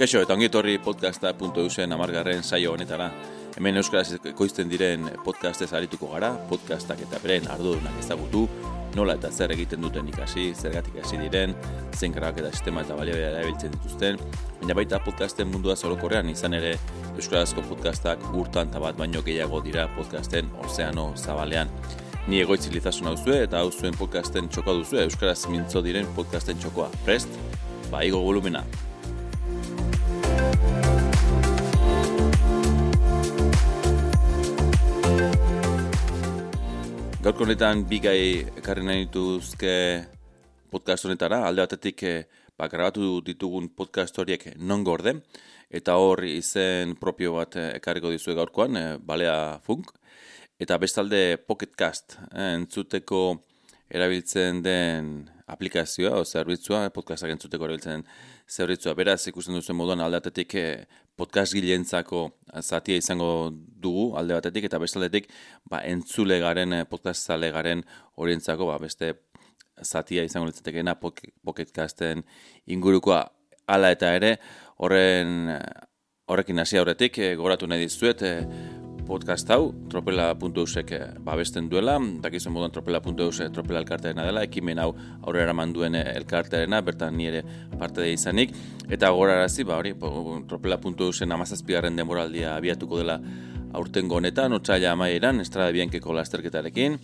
Kaixo, eta ongit horri podcasta.eusen amargarren saio honetara. Hemen euskaraz koizten diren podcastez arituko gara, podcastak eta beren ardudunak ezagutu, nola eta zer egiten duten ikasi, zergatik hasi diren, zen eta sistema eta balio erabiltzen dituzten, baina baita podcasten mundua zorokorrean izan ere euskarazko podcastak urtan eta bat baino gehiago dira podcasten ozeano zabalean. Ni egoitzilizasun hau zuen eta hau zuen podcasten txokoa duzu euskaraz mintzo diren podcasten txokoa. Prest? Ba, igo volumena. Gaurko honetan bi gai ekarri nahi dituzke podcast honetara, alde batetik eh, ba, grabatu ditugun podcast horiek non gorde, eta hor izen propio bat eh, ekarriko dizue gaurkoan, e, balea funk, eta bestalde Pocketcast, e, entzuteko erabiltzen den aplikazioa, o zerbitzua, podcastak entzuteko erabiltzen zerbitzua, beraz ikusten duzen moduan alde batetik podcast gilentzako zatia izango dugu alde batetik eta bestaldetik ba, entzule garen eh, podcast zale garen orientzako ba, beste zatia izango litzatekeena pocketcasten ingurukoa. Hala eta ere horren horrekin hasi aurretik goratu nahi dizuet e, podcast hau, tropela.eusek eh, babesten duela, dakizuen moduan tropela.eus tropela elkartearena dela, ekimen hau aurrera manduen eh, elkartearena, bertan nire parte da izanik, eta gora arazi, ba hori, tropela.eusen amazazpigarren demoraldia abiatuko dela aurten honetan, otxaila amaieran, estrada biankeko lasterketarekin,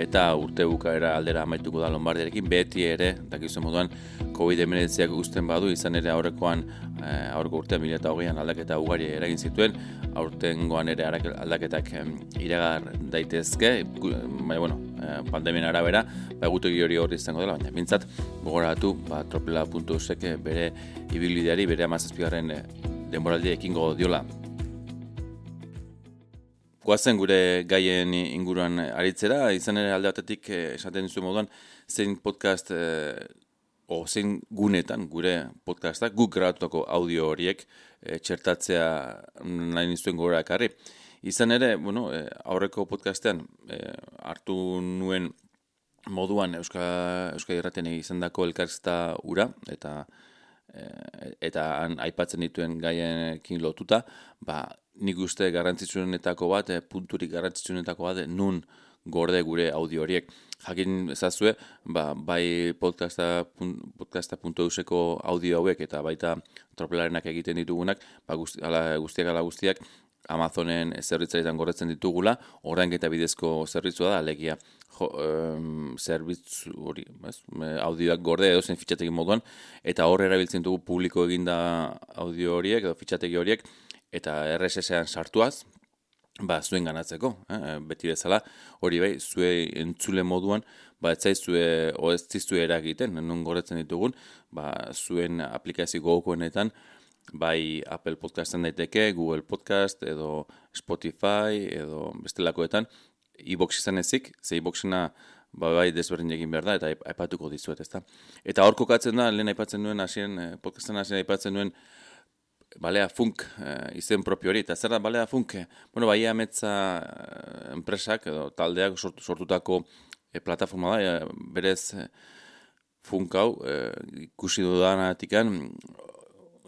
eta urte bukaera aldera amaituko da Lombardiarekin, beti ere, dakizuen moduan, COVID-19 guztien badu, izan ere aurrekoan, eh, aurreko urtean, mila hogeian aldaketa ugari eragin zituen, aurten goan ere aldaketak iragar daitezke, baina, bueno, eh, pandemien arabera, ba, gutegi hori hori izango dela, baina, bintzat, gogoratu, ba, tropela.usek bere ibilideari, bere amazazpigarren eh, denboraldi ekingo diola Goazen gure gaien inguruan aritzera, izan ere alde batetik eh, esaten zuen moduan, zein podcast, eh, o zein gunetan gure podcastak, guk grabatutako audio horiek eh, txertatzea nahi nizuen gora ekarri. Izan ere, bueno, eh, aurreko podcastean eh, hartu nuen moduan Euska, Euska Irraten izan dako elkarzta ura, eta eh, eta han aipatzen dituen gaienekin lotuta, ba, nik uste garrantzitsuenetako bat, e, punturik garrantzitsuenetako bat, nun gorde gure audio horiek. Jakin ezazue, ba, bai podcasta, podcasta.euseko audio hauek eta baita tropelarenak egiten ditugunak, ba, guzti, ala, guztiak ala guztiak, Amazonen zerbitzaitan gorretzen ditugula, orain eta bidezko zerbitzua da, alegia jo, um, zerbitzu hori, audioak gorde edo zen fitxategi moduan, eta hor erabiltzen dugu publiko eginda audio horiek edo fitxategi horiek, eta RSS-ean sartuaz, ba, zuen ganatzeko, eh? beti bezala, hori bai, zue entzule moduan, ba, ez zaizue, o ez zizue eragiten, non goretzen ditugun, ba, zuen aplikazio gogoenetan, bai Apple Podcasten daiteke, Google Podcast, edo Spotify, edo bestelakoetan, e-box izan ezik, ze e-boxena, ba, bai desberdin egin behar da, eta aipatuko dizuet, ezta. Eta hor kokatzen da, lehen aipatzen duen, hasien, eh, podcasten hasien aipatzen duen, balea funk uh, izen propio hori, eta zer da balea funk? Bueno, bai ametza uh, enpresak edo taldeak sortu, sortutako e, plataforma da, berez funk hau, ikusi dudanatik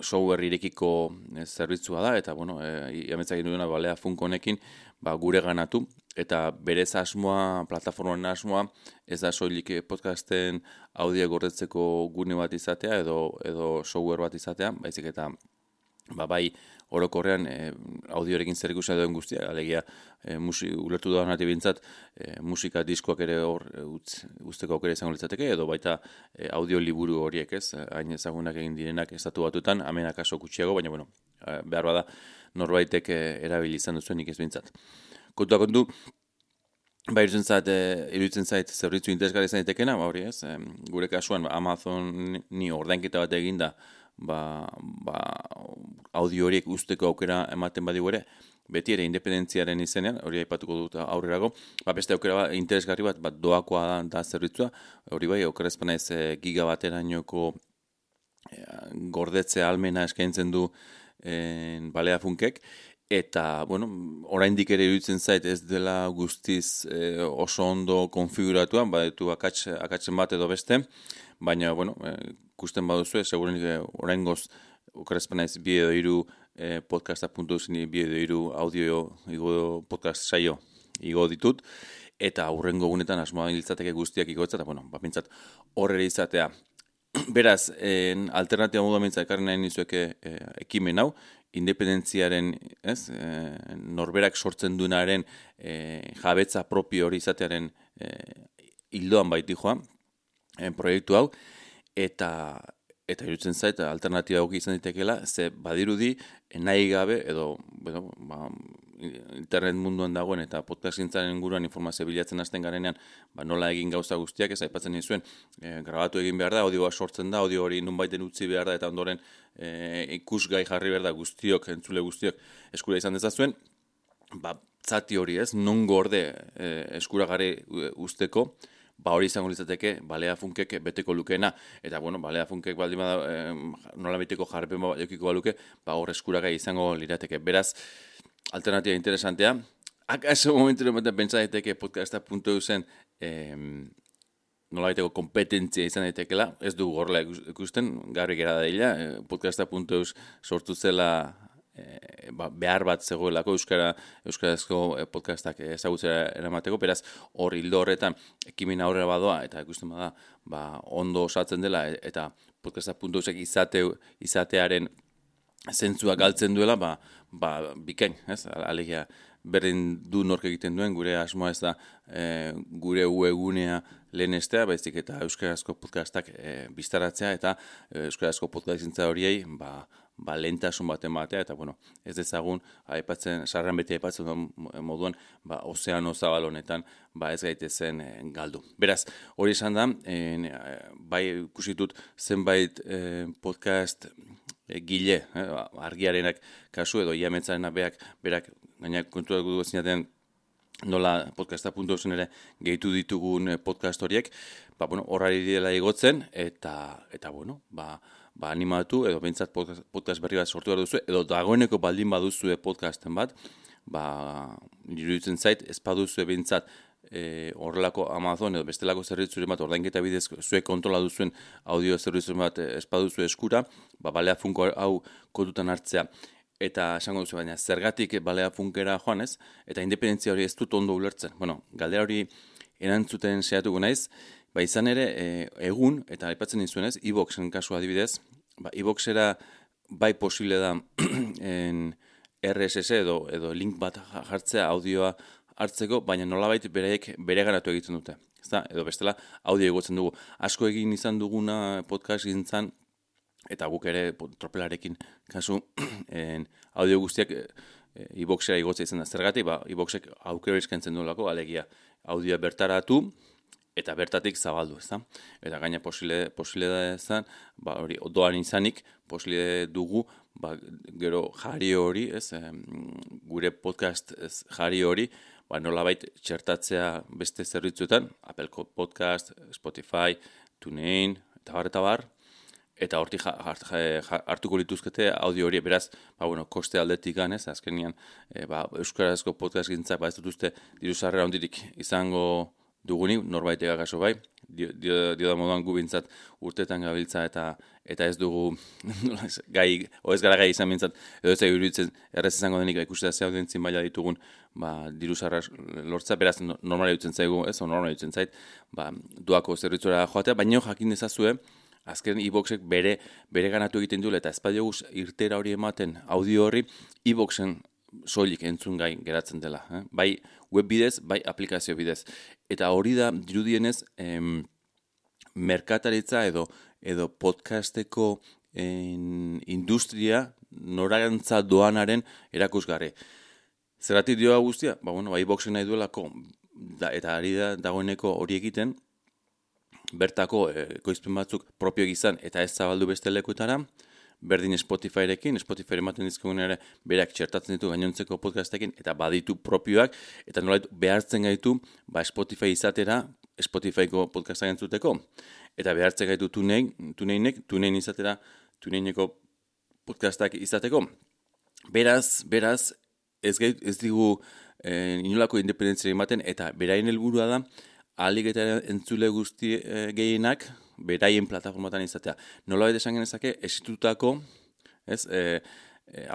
software irekiko zerbitzua da, eta bueno, e, ametza egin duena balea funk honekin, ba, gure ganatu, eta berez asmoa, plataformoen asmoa, ez da soilik podcasten audio gordetzeko gune bat izatea, edo, edo software bat izatea, baizik eta ba, bai orokorrean e, audiorekin zer ikusia duen guztia, alegia e, musi, ulertu da nati bintzat, e, musika diskoak ere hor e, utz, usteko aukera izango litzateke, edo baita e, audio liburu horiek ez, hain ezagunak egin direnak estatu batutan, amenak aso gutxiago, baina bueno, behar bada norbaitek erabili izan duzuen ez bintzat. Kontua kontu, Ba, iruditzen zait, e, zait zerritzu interesgarri izan ditekena, ba, hori ez, gure kasuan Amazon ni ordainketa bat eginda, ba, ba, audio horiek usteko aukera ematen badigu ere, beti ere independentziaren izenean, hori aipatuko dut aurrerago, ba, beste aukera bat, interesgarri bat, bat doakoa da, da zerbitzua, hori bai, okerrezpana ez e, gigabaterainoko e, gordetze almena eskaintzen du e, balea funkek, eta, bueno, oraindik ere iruditzen zait ez dela guztiz e, oso ondo konfiguratuan, badetu akats, akatzen bat edo beste, baina, bueno, e, ikusten baduzu, segurenik orain goz okorrezpen naiz bi edo iru e, podcasta.zini bi edo iru audio igo podcast saio igo ditut, eta aurrengo gunetan asmoa giltzateke guztiak igotzat, eta bueno, bapintzat horre izatea. Beraz, en, alternatiba modu amintza ekarri nahi nizueke e, ekimen hau, independentziaren, ez, e, norberak sortzen duenaren e, jabetza propio hori izatearen e, hildoan baiti joan, e, proiektu hau, eta eta irutzen zait alternatiba egoki izan ditekela, ze badirudi nahi gabe edo bueno, ba, internet munduan dagoen eta podcast gintzaren inguruan informazio bilatzen hasten garenean, ba, nola egin gauza guztiak ez aipatzen nizuen, e, grabatu egin behar da, audioa sortzen da, audio hori nunbaiten utzi behar da eta ondoren e, ikusgai jarri behar da guztiok, entzule guztiok eskura izan dezazuen, ba, zati hori ez, non gorde e, eskuragarri usteko, ba hori izango litzateke balea funkek beteko lukeena. Eta bueno balea funkek baldin bada e, nola beteko jarpen ba jokiko baluke ba hor eskuragai izango lirateke. Beraz alternativa interesantea akaso momentu ematen pentsa daiteke podcasta punto zen eh, nola baiteko kompetentzia izan daitekela, ez du gorla ikusten, garri gera daila, eh, podcasta.eus sortu zela e, ba, behar bat zegoelako euskara euskarazko eh, podcastak ezagutzera eramateko, beraz hor hildo horretan ekimen aurrera badoa eta ikusten bada ba, ondo osatzen dela e, eta podcasta.usek izate, izatearen zentzua galtzen duela, ba, ba bikain, ez? Alegia berdin du nork egiten duen, gure asmoa ez da e, gure uegunea lehenestea, baizik eta euskarazko podcastak e, biztaratzea eta euskarazko podcastintza horiei, ba, ba, lentasun bat ematea, eta bueno, ez dezagun, aipatzen, sarran beti aipatzen moduan, ba, ozeano zabal honetan, ba, ez gaitezen e, galdu. Beraz, hori esan da, e, bai kusitut zenbait e, podcast gile, e, argiarenak kasu, edo iametzaren beak, berak, gaina kontu dugu zinaten, nola podcasta.zen ere gehitu ditugun podcast horiek, ba, bueno, horari dela igotzen, eta, eta bueno, ba, ba, animatu, edo bintzat podcast berri bat sortu behar duzu, edo dagoeneko baldin baduzu podcasten bat, ba, iruditzen zait, ez baduzu bintzat e, horrelako Amazon edo bestelako zerbitzuren bat ordainketa bidez zuek kontrola duzuen audio zerbitzuren bat ez baduzu eskura, ba, balea funko hau kotutan hartzea. Eta esango duzu baina zergatik balea funkera joan ez, eta independentzia hori ez dut ondo ulertzen. Bueno, galdera hori erantzuten saiatuko naiz, Ba izan ere, e, egun, eta aipatzen dizuenez, e-boxen kasu adibidez, ba, e-boxera bai posible da en RSS edo, edo link bat jartzea audioa hartzeko, baina nolabait bereek bere garatu egiten dute. Ezta? Edo bestela, audio egotzen dugu. Asko egin izan duguna podcast gintzan, eta guk ere tropelarekin kasu en, audio guztiak e-boxera igotzea izan da. Zergatik, ba, e-boxek aukero izkentzen duelako, alegia audioa bertaratu, eta bertatik zabaldu, ezta? Eta gaina posible posible da ezan, ba hori odoan izanik posible dugu, ba, gero jari hori, ez? gure podcast ez, jari hori, ba nolabait txertatzea beste zerbitzuetan, Apple Podcast, Spotify, TuneIn eta bar eta bar eta hortik hartuko lituzkete audio hori beraz, ba bueno, koste aldetik ganez, azkenian, e, ba euskarazko podcast gintzak ba ez dut diru sarrera hondirik izango dugunik, norbait kaso bai, dio, dio, dio da moduan gubintzat urtetan gabiltza eta eta ez dugu gai, o ez gara gai izan bintzat, edo ez da iruditzen errez izango denik ikusi da ze audientzin baila ditugun ba, diru zarra lortza, beraz normala dutzen zaigu, ez, o normala dutzen zait, ba, duako zerritzura joatea, baina jakin dezazue, azken e bere, bere ganatu egiten duela eta ezpadioguz irtera hori ematen audio horri, e soilik entzun gai geratzen dela. Eh? Bai web bidez, bai aplikazio bidez. Eta hori da, dirudienez, em, merkataritza edo edo podcasteko en, industria noragantza doanaren erakusgarri. Zeratik dioa guztia? Ba, bueno, bai boxen nahi duelako, da, eta ari da dagoeneko hori egiten, bertako e, batzuk propio gizan eta ez zabaldu beste lekuetara, berdin Spotifyrekin, Spotify ematen dizkigun ere berak txertatzen ditu gainontzeko podcastekin eta baditu propioak eta nola behartzen gaitu ba Spotify izatera Spotifyko podcastak entzuteko eta behartzen gaitu tunein, tuneinek, tunein izatera tuneineko podcastak izateko. Beraz, beraz, ez, gait, ez digu e, inolako independentzia ematen eta beraien helburua da alik eta entzule guzti e, gehienak beraien plataformatan izatea. Nola baita esan genezake, esitutako ez? E, e,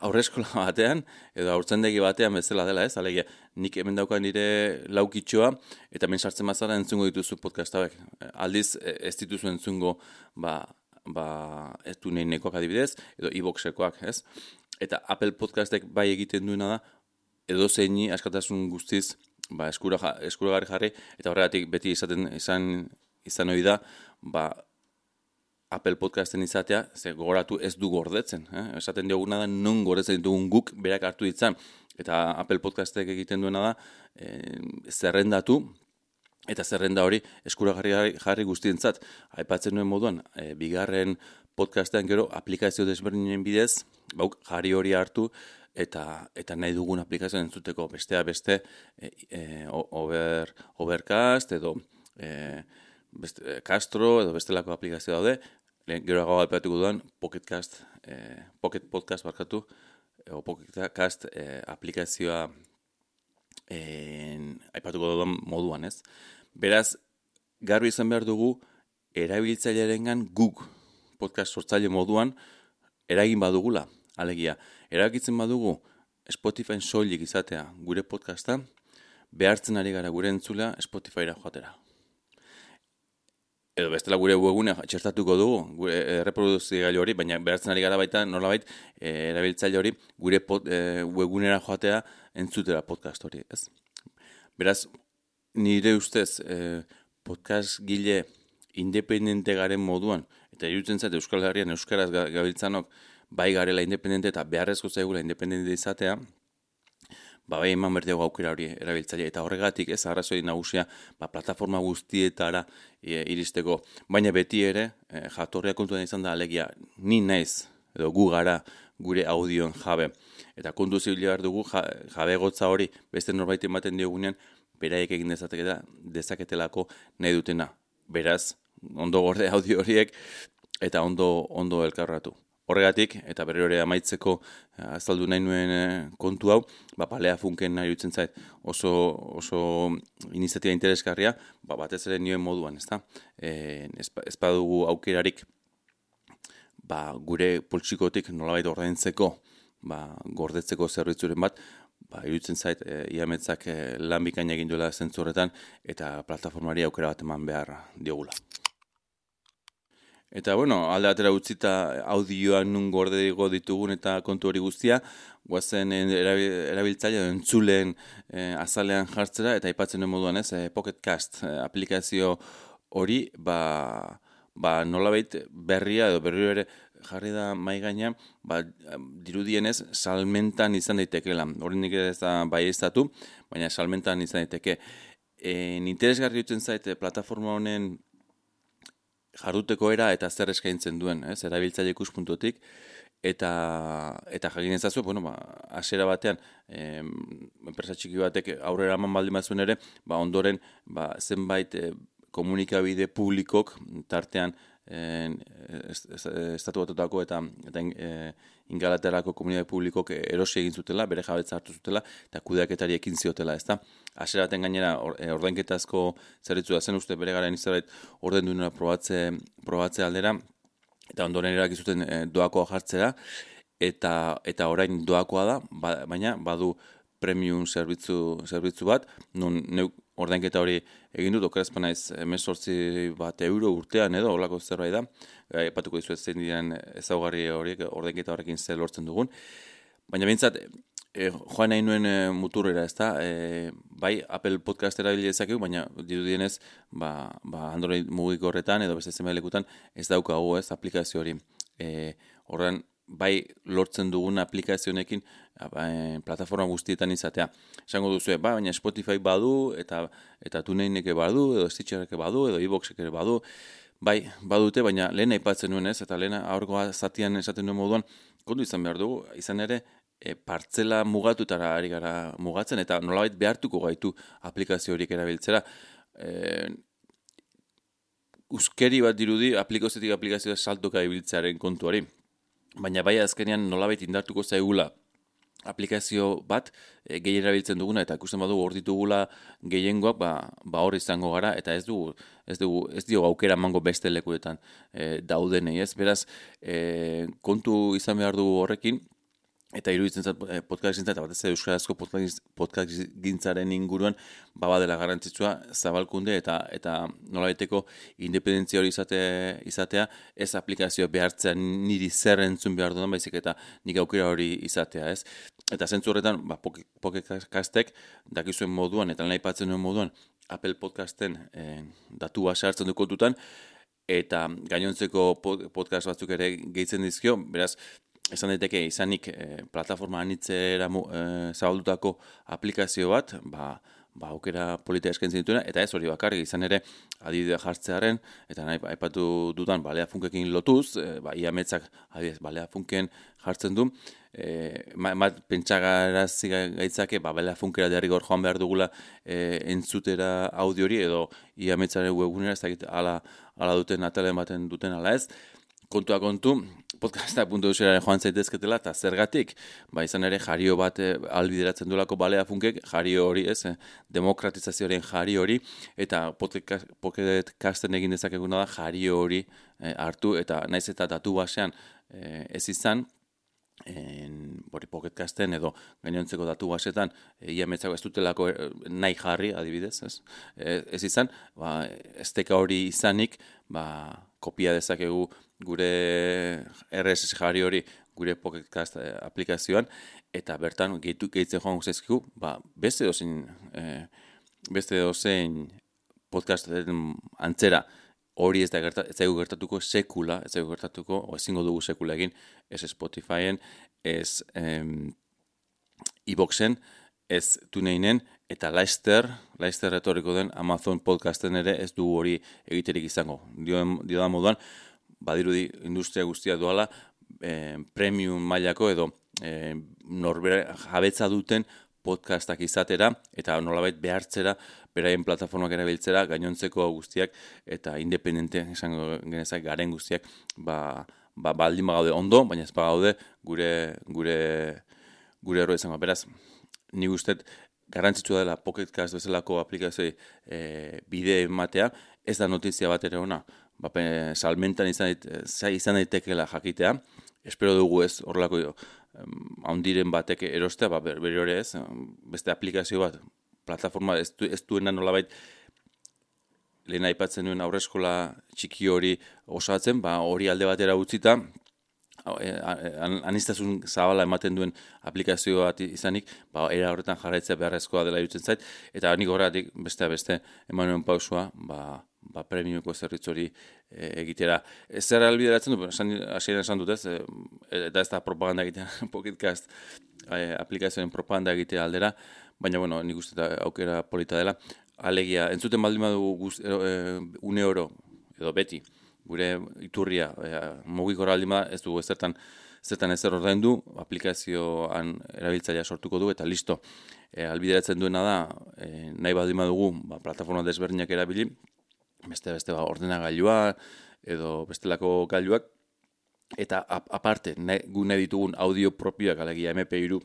aurreskola batean, edo aurtzendegi batean bezala dela, ez? Alegia, nik hemen dauka nire laukitxoa, eta hemen sartzen mazara entzungo dituzu podcast hauek. Aldiz, ez dituzu entzungo, ba, ba, ez du nahi nekoak adibidez, edo e-boxekoak, ez? Eta Apple Podcastek bai egiten duena da, edo zeini askatasun guztiz, ba, eskura, eskura jarri, eta horregatik beti izaten izan, izan hori da, ba, Apple Podcasten izatea, ze gogoratu ez du gordetzen. Eh? Esaten dioguna da, non gordetzen dugun guk berak hartu ditzan. Eta Apple Podcastek egiten duena da, eh, zerrendatu, eta zerrenda hori eskura jarri, guztientzat. Aipatzen nuen moduan, eh, bigarren podcastean gero aplikazio desberdinen bidez, bauk jarri hori hartu, eta eta nahi dugun aplikazio entzuteko bestea beste e, e, over, overcast edo e, beste, Castro edo bestelako aplikazio daude lehen gero hau alpeatuko duan Pocketcast, eh, Pocket Podcast barkatu, o Pocketcast eh, aplikazioa eh, aipatuko duan moduan, ez? Beraz, garbi izan behar dugu, erabiltzailearengan guk podcast sortzaile moduan eragin badugula, alegia. Eragitzen badugu Spotify soilik izatea gure podcasta, behartzen ari gara gure entzula Spotifyra joatera edo bestela gure webgune txertatuko dugu, gure erreproduzio gailu hori, baina behartzen ari gara baita, nolabait, e, erabiltzaile hori, gure pot, e, webgunera joatea entzutera podcast hori, ez? Beraz, nire ustez, e, podcast gile independente garen moduan, eta irutzen zait Euskal Herrian Euskaraz gabiltzanok, bai garela independente eta beharrezko zaigula independente izatea, ba, bai eman berdego aukera hori erabiltzaile. Eta horregatik, ez, arrazoi nagusia, ba, plataforma guztietara e, iristeko. Baina beti ere, e, jatorria kontuan izan da, alegia, ni naiz, edo gu gara, gure audioen jabe. Eta kontu zibili behar dugu, ja, jabe gotza hori, beste norbait ematen diogunean, beraik egin dezaketela, dezaketelako nahi dutena. Beraz, ondo gorde audio horiek, eta ondo, ondo elkarratu. Horregatik, eta berri hori amaitzeko eh, azaldu nahi nuen eh, kontu hau, ba, palea funken nahi dutzen zait oso, oso iniziatia interesgarria, ba, batez ere nioen moduan, ezta? E, ez badugu aukerarik ba, gure poltsikotik nolabait ordaintzeko, ba, gordetzeko zerbitzuren bat, ba, iruditzen zait, e, iametzak e, lan bikaina egin duela zentzorretan, eta plataformari aukera bat eman behar diogula. Eta, bueno, alde atera utzita audioan nun gorde ditugun eta kontu hori guztia, guazen erabiltzaile entzulen e, azalean jartzera, eta aipatzen den moduan ez, e, Pocket Cast e, aplikazio hori, ba, ba nolabait berria edo berri ere jarri da mai gaina, ba, dirudienez salmentan izan daitekela. Hori nik ez da bai baina salmentan izan daiteke. E, interesgarri dutzen zaite plataforma honen jarduteko era eta zer eskaintzen duen, ez, erabiltzaile ikuspuntutik eta eta jakin ezazu, bueno, ba, hasiera batean, eh, enpresa txiki batek aurrera eman baldin bazuen ere, ba ondoren, ba zenbait e, komunikabide publikok tartean en, estatu batutako eta, eta e, ingalaterako komunitate publikok erosi egin zutela, bere jabetza hartu zutela, eta kudeaketari ekin ziotela, ez da? Aseraten gainera, or, e, ordainketazko zeritzu da zen uste bere garen izaret orden duena probatze, probatze aldera, eta ondoren erakizuten e, doakoa jartzera, eta, eta orain doakoa da, ba, baina badu premium zerbitzu, zerbitzu bat, nun neuk ordainketa hori egin dut, okerazpa naiz, emesortzi bat euro urtean edo, holako zerbait da, epatuko dizu zein diren ezaugarri horiek ordainketa horrekin zer lortzen dugun. Baina bintzat, e, joan nahi nuen e, muturrera, ez da, e, bai Apple Podcast erabili dezakegu, baina dirudienez, ba, ba Android mugik horretan edo beste zenbait ez daukagu ez aplikazio hori. E, horren, bai lortzen dugun aplikazionekin ba, e, plataforma guztietan izatea. Esango duzu, ba, baina Spotify badu, eta eta tuneineke badu, edo Stitchereke badu, edo iBoxeke badu, bai, badute, baina lehen aipatzen nuen ez, eta lehen aurgoa zatian esaten duen moduan, kondu izan behar dugu, izan ere, e, partzela mugatutara ari gara mugatzen, eta nolabait behartuko gaitu aplikazio horiek erabiltzera. E, Uzkeri bat dirudi aplikazioetik aplikazioa saltoka ibiltzearen kontuari. Baina bai azkenean nolabait indartuko zaigula aplikazio bat e, gehien erabiltzen duguna eta ikusten badu hor ditugula gehiengoak ba, ba hor izango gara eta ez dugu ez dugu ez dio aukera mango beste lekuetan e, daudenei ez? Beraz e, kontu izan behar dugu horrekin eta iruditzen zat eh, podcast gintzat, batez euskarazko podcast gintzaren inguruan baba dela garrantzitsua zabalkunde eta eta nolabaiteko independentzia hori izate, izatea ez aplikazio behartzea niri zer entzun behar dudan baizik eta nik aukera hori izatea, ez? Eta zentzu horretan, ba, podcastek dakizuen moduan eta nahi patzen duen moduan Apple Podcasten e, datua sartzen dukotutan eta gainontzeko podcast batzuk ere gehitzen dizkio, beraz, esan daiteke izanik e, plataforma anitzera e, zabaldutako aplikazio bat, ba, ba aukera politia eskaintzen dituena, eta ez hori bakarrik izan ere adidea jartzearen, eta nahi aipatu dudan balea funkekin lotuz, e, ba, iametzak adidez balea funken jartzen du, e, ma, ma pentsagarazi gaitzake, ba, balea funkera derri gaur joan behar dugula e, entzutera audiori, edo iametzaren webgunera, ez da ala, ala duten atalen baten duten ala ez, kontua kontu, podcasta puntu joan zaitezketela, eta zergatik, ba izan ere jario bat e, albideratzen duelako balea funkek, jario hori, ez, eh, demokratizazioaren jario hori, eta podcasten egin dezakeguna da jario hori eh, hartu, eta naiz eta datu basean ez izan, en, bori podcastten edo gainontzeko datu basetan ia metzako ez dutelako nahi jarri adibidez, ez, ez izan, ba, ez hori izanik, ba, kopia dezakegu gure RSS jari hori gure podcast eh, aplikazioan eta bertan gehitu gehitzen joan guztizkigu, ba, beste dozein eh, beste dozein podcasten antzera hori ez da gerta, ez gertatuko sekula, ez zaigu gertatuko, o ezingo dugu sekula egin, ez Spotifyen, ez em, iBoxen, ez tuneinen, eta Leicester, Leicester retoriko den Amazon podcasten ere ez du hori egiterik izango. Dio, dio da moduan, badirudi industria guztia duala e, premium mailako edo e, norbere jabetza duten podcastak izatera eta nolabait behartzera beraien plataformak erabiltzera gainontzeko guztiak eta independente esango genezak garen guztiak ba, ba baldin bagaude ondo, baina ez bagaude gure gure gure erro izango. Beraz, ni gustet garrantzitsua dela Pocketcast bezalako aplikazio e, bide ematea, ez da notizia bat ere ona. Ba, salmentan izan, izan daitekela jakitea, espero dugu ez horrelako haundiren batek erostea, ba, bere hori ez, beste aplikazio bat, plataforma ez, du, ez duena nolabait lehen aipatzen duen aurreskola txiki hori osatzen, ba, hori alde batera utzita, e, anistazun zabala ematen duen aplikazio bat izanik, ba, era horretan jarraitzea beharrezkoa dela jutzen zait, eta nik horretik beste beste emanuen pausua, ba, ba, premiuko zerritz hori e, egitera. Ez zer albideratzen du, hasien esan dut ez, e, eta ez da propaganda egitea, Pocketcast e, aplikazioen propaganda egitea aldera, baina, bueno, nik uste da aukera polita dela. Alegia, entzuten baldin badu guz, e, une oro, edo beti, gure iturria, e, mugiko ez dugu ez zertan, ezer ordaindu, aplikazioan erabiltzailea sortuko du, eta listo. E, albideratzen duena da, e, nahi baldin badugu, ba, plataforma desberdinak erabili, beste beste ba, ordenagailua edo bestelako gailuak eta aparte ne, gu nahi ditugun audio propioak alegia MP3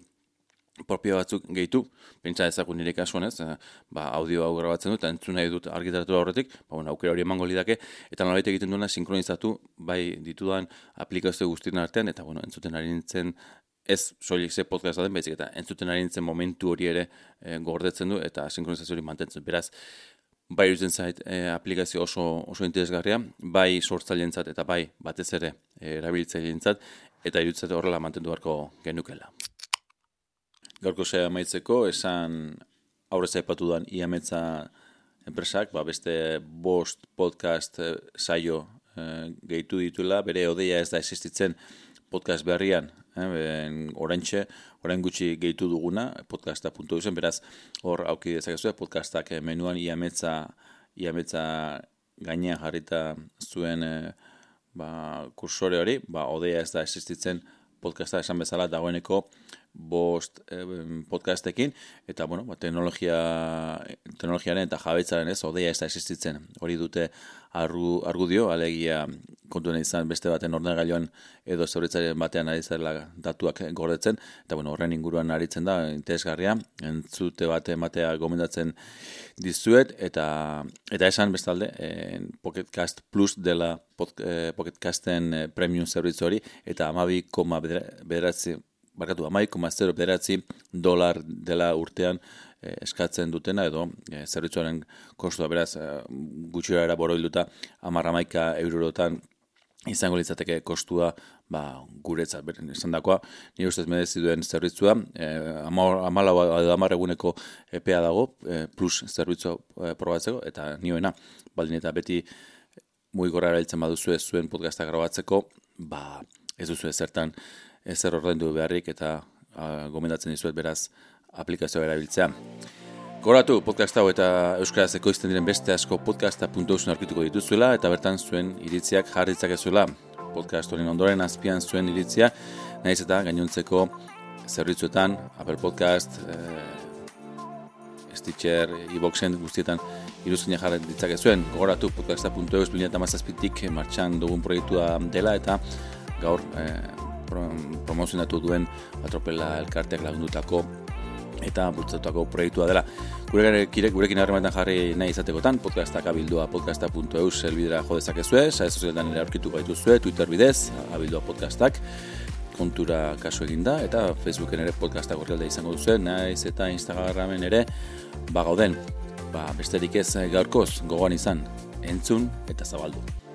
propio batzuk gehitu, pentsa ezagun nire kasuan ez, eh, ba, audio hau grabatzen dut, entzun nahi dut argitaratu horretik, ba, bueno, aukera hori emango lidake, eta nolait egiten duena sinkronizatu, bai ditudan aplikazio guztien artean, eta bueno, entzuten ari nintzen, ez soilik ze podcast den, baizik eta entzuten ari nintzen momentu hori ere e, gordetzen du, eta sinkronizazio hori mantentzen. Beraz, bai uzen zait e, aplikazio oso, oso interesgarria, bai sortzailentzat eta bai batez ere e, erabiltzailentzat eta irutzat horrela mantendu beharko genukela. Gaurko zea maitzeko, esan aurrez aipatu duan iametza enpresak, ba beste bost podcast e, saio e, gehitu dituela, bere odeia ez da existitzen podcast berrian, eh, orantxe, orain gutxi gehitu duguna, podcasta puntu duzen, beraz, hor auki dezakezu, podcastak eh, menuan iametza, iametza gainean jarrita zuen eh, ba, kursore hori, ba, odea ez da existitzen podcasta esan bezala dagoeneko bost podcastekin, eta, bueno, ba, teknologia, teknologiaren eta jabetzaren ez, odeia ez da existitzen. Hori dute argu, argudio, alegia kontuen izan beste baten ordenagailuan edo zeuritzaren batean ari zela datuak gordetzen, eta bueno, horren inguruan aritzen da, interesgarria, entzute bate ematea gomendatzen dizuet, eta eta esan bestalde, en, Pocketcast Plus dela pod, eh, eh, premium zerbitzu hori, eta amabi koma bederatzi, barkatu, amabi koma zero bederatzi dolar dela urtean, Eh, eskatzen dutena edo e, zerbitzuaren kostua. Beraz e, gutxira era boroilduta 10 eurotan izango litzateke kostua ba, guretzat beren esan dakoa, nire ustez medezi duen zerbitzua, e, amala edo amar eguneko EPA dago, plus zerbitzua e, probatzeko, eta nioena, baldin eta beti mui gora erailtzen baduzu ez zuen podcasta grabatzeko, ba, ez duzu ezertan ezer ordendu beharrik, eta a, gomendatzen dizuet beraz, aplikazioa erabiltzea. Goratu podcast hau eta euskaraz ekoizten diren beste asko podcasta.eusen aurkituko dituzuela eta bertan zuen iritziak jarritzak ezuela. Podcast horien ondoren azpian zuen iritzia, nahiz eta gainontzeko zerbitzuetan, Apple Podcast, eh, Stitcher, iBoxen guztietan iruzkina jarri ditzak ezuen. Gogoratu podcasta.eus bilinat amazazpitik martxan dugun proiektua dela eta gaur eh, promozionatu duen atropela elkarteak lagundutako eta bultzatuako proiektua dela. Gurekin, gurekin harremanetan jarri nahi izatekotan, podcastak abildua podcasta.eus elbidera jo dezakezue, saez sozialetan ere aurkitu gaituzue, Twitter bidez, abildua podcastak, kontura kasu eginda, eta Facebooken ere podcastak horrelda izango duzu, naiz eta Instagramen ere bagauden. Ba, besterik ez gaurkoz, gogoan izan, entzun eta zabaldu.